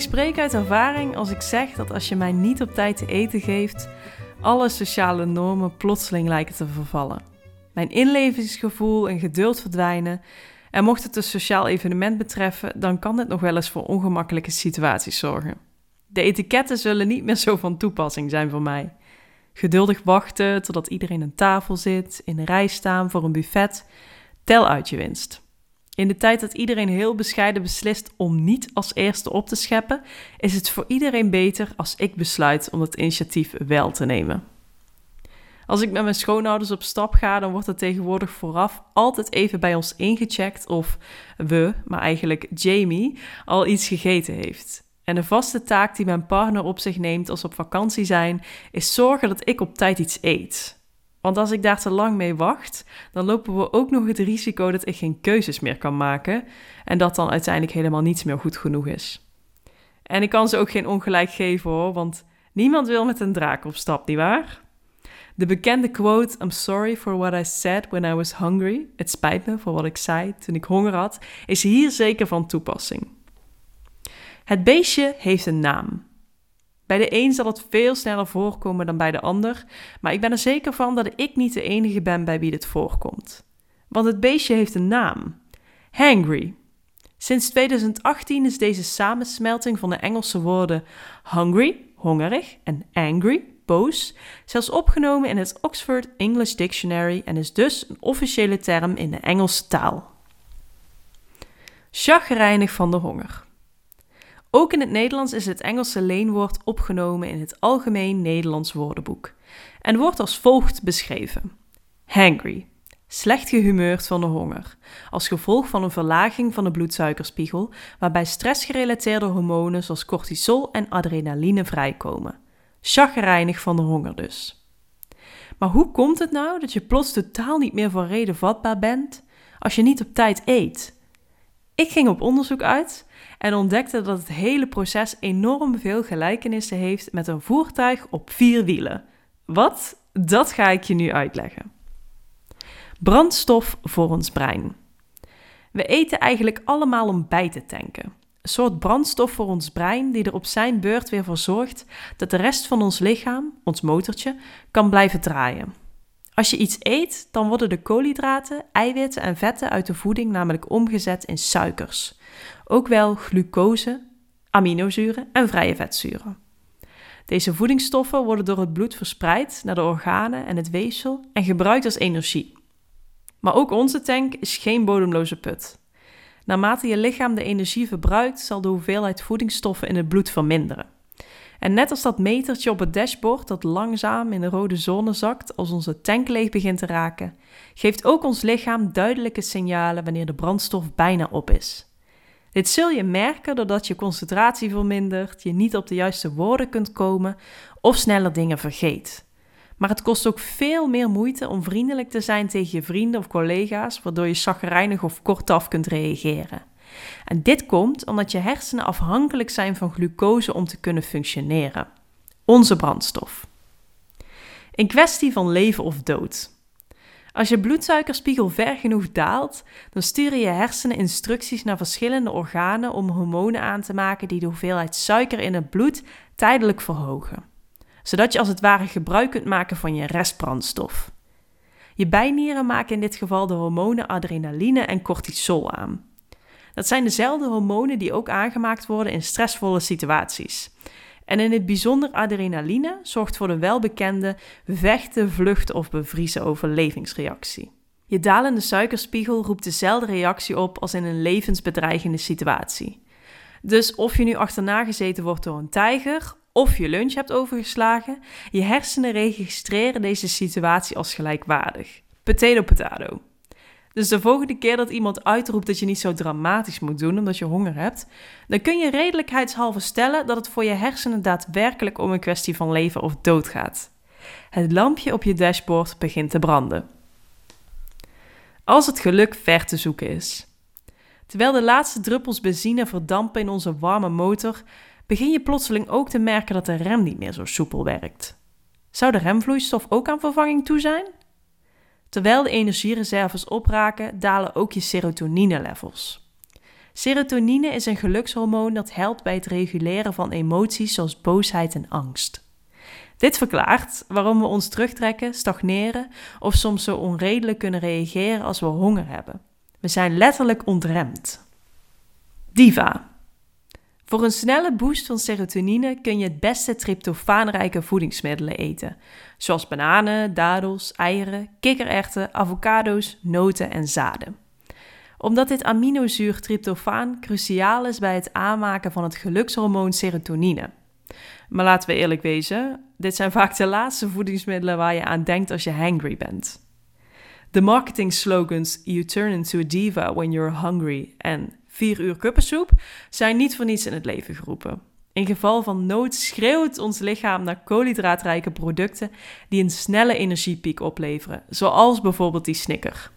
Ik spreek uit ervaring als ik zeg dat als je mij niet op tijd te eten geeft, alle sociale normen plotseling lijken te vervallen. Mijn inlevingsgevoel en geduld verdwijnen. En mocht het een sociaal evenement betreffen, dan kan dit nog wel eens voor ongemakkelijke situaties zorgen. De etiketten zullen niet meer zo van toepassing zijn voor mij. Geduldig wachten totdat iedereen aan tafel zit, in de rij staan voor een buffet. Tel uit je winst. In de tijd dat iedereen heel bescheiden beslist om niet als eerste op te scheppen, is het voor iedereen beter als ik besluit om het initiatief wel te nemen. Als ik met mijn schoonouders op stap ga, dan wordt er tegenwoordig vooraf altijd even bij ons ingecheckt of we, maar eigenlijk Jamie, al iets gegeten heeft. En de vaste taak die mijn partner op zich neemt als we op vakantie zijn, is zorgen dat ik op tijd iets eet. Want als ik daar te lang mee wacht, dan lopen we ook nog het risico dat ik geen keuzes meer kan maken en dat dan uiteindelijk helemaal niets meer goed genoeg is. En ik kan ze ook geen ongelijk geven hoor, want niemand wil met een draak op stap, nietwaar? De bekende quote: I'm sorry for what I said when I was hungry. Het spijt me voor wat ik zei toen ik honger had, is hier zeker van toepassing. Het beestje heeft een naam. Bij de een zal het veel sneller voorkomen dan bij de ander, maar ik ben er zeker van dat ik niet de enige ben bij wie dit voorkomt. Want het beestje heeft een naam: Hangry. Sinds 2018 is deze samensmelting van de Engelse woorden hungry, hongerig, en angry, boos, zelfs opgenomen in het Oxford English Dictionary en is dus een officiële term in de Engelse taal. Chagrijnig van de honger. Ook in het Nederlands is het Engelse leenwoord opgenomen in het Algemeen Nederlands Woordenboek en wordt als volgt beschreven: hangry, slecht gehumeurd van de honger, als gevolg van een verlaging van de bloedsuikerspiegel, waarbij stressgerelateerde hormonen zoals cortisol en adrenaline vrijkomen. Chagrijnig van de honger dus. Maar hoe komt het nou dat je plots totaal niet meer voor reden vatbaar bent als je niet op tijd eet? Ik ging op onderzoek uit en ontdekte dat het hele proces enorm veel gelijkenissen heeft met een voertuig op vier wielen. Wat? Dat ga ik je nu uitleggen. Brandstof voor ons brein. We eten eigenlijk allemaal om bij te tanken. Een soort brandstof voor ons brein die er op zijn beurt weer voor zorgt dat de rest van ons lichaam, ons motortje, kan blijven draaien. Als je iets eet, dan worden de koolhydraten, eiwitten en vetten uit de voeding namelijk omgezet in suikers ook wel glucose, aminozuren en vrije vetzuren. Deze voedingsstoffen worden door het bloed verspreid naar de organen en het weefsel en gebruikt als energie. Maar ook onze tank is geen bodemloze put. Naarmate je lichaam de energie verbruikt, zal de hoeveelheid voedingsstoffen in het bloed verminderen. En net als dat metertje op het dashboard dat langzaam in de rode zone zakt als onze tank leeg begint te raken, geeft ook ons lichaam duidelijke signalen wanneer de brandstof bijna op is. Dit zul je merken doordat je concentratie vermindert, je niet op de juiste woorden kunt komen of sneller dingen vergeet. Maar het kost ook veel meer moeite om vriendelijk te zijn tegen je vrienden of collega's, waardoor je chagrijnig of kortaf kunt reageren. En dit komt omdat je hersenen afhankelijk zijn van glucose om te kunnen functioneren. Onze brandstof. Een kwestie van leven of dood. Als je bloedsuikerspiegel ver genoeg daalt, dan sturen je hersenen instructies naar verschillende organen om hormonen aan te maken die de hoeveelheid suiker in het bloed tijdelijk verhogen. Zodat je als het ware gebruik kunt maken van je restbrandstof. Je bijnieren maken in dit geval de hormonen adrenaline en cortisol aan. Dat zijn dezelfde hormonen die ook aangemaakt worden in stressvolle situaties. En in het bijzonder adrenaline zorgt voor de welbekende vechten, vluchten of bevriezen overlevingsreactie. Je dalende suikerspiegel roept dezelfde reactie op als in een levensbedreigende situatie. Dus of je nu achterna gezeten wordt door een tijger of je lunch hebt overgeslagen, je hersenen registreren deze situatie als gelijkwaardig. Potato potato. Dus de volgende keer dat iemand uitroept dat je niet zo dramatisch moet doen omdat je honger hebt, dan kun je redelijkheidshalve stellen dat het voor je hersenen daadwerkelijk om een kwestie van leven of dood gaat. Het lampje op je dashboard begint te branden. Als het geluk ver te zoeken is. Terwijl de laatste druppels benzine verdampen in onze warme motor, begin je plotseling ook te merken dat de rem niet meer zo soepel werkt. Zou de remvloeistof ook aan vervanging toe zijn? Terwijl de energiereserves opraken, dalen ook je serotonine-levels. Serotonine is een gelukshormoon dat helpt bij het reguleren van emoties zoals boosheid en angst. Dit verklaart waarom we ons terugtrekken, stagneren of soms zo onredelijk kunnen reageren als we honger hebben. We zijn letterlijk ontremd. Diva. Voor een snelle boost van serotonine kun je het beste tryptofaanrijke voedingsmiddelen eten, zoals bananen, dadels, eieren, kikkererwten, avocado's, noten en zaden. Omdat dit aminozuur tryptofaan cruciaal is bij het aanmaken van het gelukshormoon serotonine. Maar laten we eerlijk wezen, dit zijn vaak de laatste voedingsmiddelen waar je aan denkt als je hangry bent. De marketing slogans You turn into a diva when you're hungry en 4 uur kuppensoep zijn niet voor niets in het leven geroepen. In geval van nood schreeuwt ons lichaam naar koolhydraatrijke producten die een snelle energiepiek opleveren, zoals bijvoorbeeld die snicker.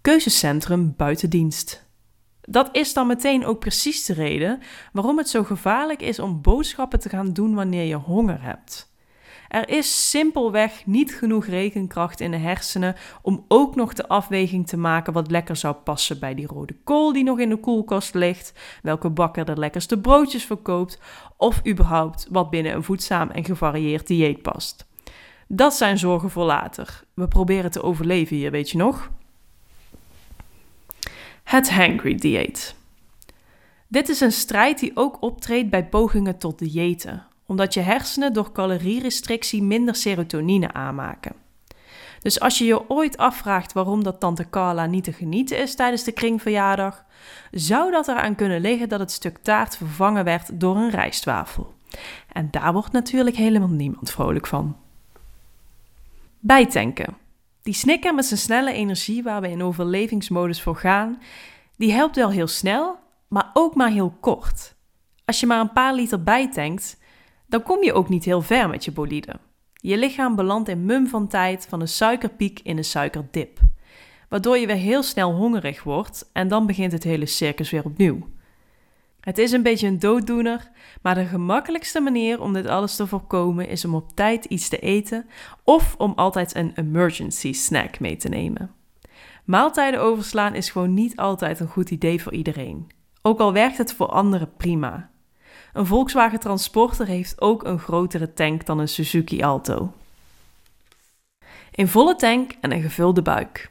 Keuzecentrum buiten dienst. Dat is dan meteen ook precies de reden waarom het zo gevaarlijk is om boodschappen te gaan doen wanneer je honger hebt. Er is simpelweg niet genoeg rekenkracht in de hersenen om ook nog de afweging te maken wat lekker zou passen bij die rode kool die nog in de koelkast ligt, welke bakker de lekkerste broodjes verkoopt of überhaupt wat binnen een voedzaam en gevarieerd dieet past. Dat zijn zorgen voor later. We proberen te overleven hier, weet je nog? Het hangry dieet. Dit is een strijd die ook optreedt bij pogingen tot diëten omdat je hersenen door calorierestrictie minder serotonine aanmaken. Dus als je je ooit afvraagt waarom dat tante Carla niet te genieten is tijdens de kringverjaardag, zou dat eraan kunnen liggen dat het stuk taart vervangen werd door een rijstwafel. En daar wordt natuurlijk helemaal niemand vrolijk van. Bijtanken. Die snikker met zijn snelle energie waar we in overlevingsmodus voor gaan, die helpt wel heel snel, maar ook maar heel kort. Als je maar een paar liter bijtankt, dan kom je ook niet heel ver met je bolide. Je lichaam belandt in mum van tijd van een suikerpiek in een suikerdip, waardoor je weer heel snel hongerig wordt en dan begint het hele circus weer opnieuw. Het is een beetje een dooddoener, maar de gemakkelijkste manier om dit alles te voorkomen is om op tijd iets te eten of om altijd een emergency snack mee te nemen. Maaltijden overslaan is gewoon niet altijd een goed idee voor iedereen, ook al werkt het voor anderen prima. Een Volkswagen Transporter heeft ook een grotere tank dan een Suzuki Alto. In volle tank en een gevulde buik.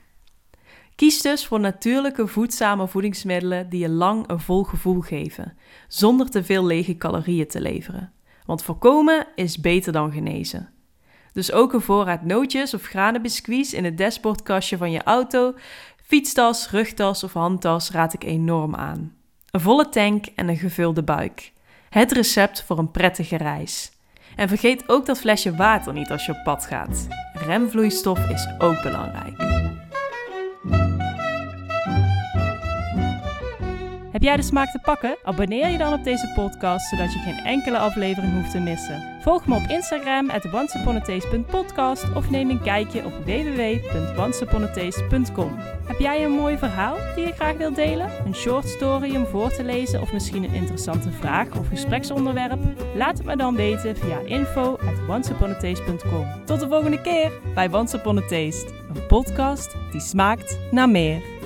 Kies dus voor natuurlijke voedzame voedingsmiddelen die je lang een vol gevoel geven, zonder te veel lege calorieën te leveren. Want voorkomen is beter dan genezen. Dus ook een voorraad nootjes of granenbiscuits in het dashboardkastje van je auto, fietstas, rugtas of handtas raad ik enorm aan. Een volle tank en een gevulde buik. Het recept voor een prettige reis. En vergeet ook dat flesje water niet als je op pad gaat. Remvloeistof is ook belangrijk. Heb jij de smaak te pakken? Abonneer je dan op deze podcast, zodat je geen enkele aflevering hoeft te missen. Volg me op Instagram at of neem een kijkje op www.onceuponattaste.com. Heb jij een mooi verhaal die je graag wilt delen? Een short story om voor te lezen of misschien een interessante vraag of gespreksonderwerp? Laat het me dan weten via info at Tot de volgende keer bij Once Taste, een podcast die smaakt naar meer.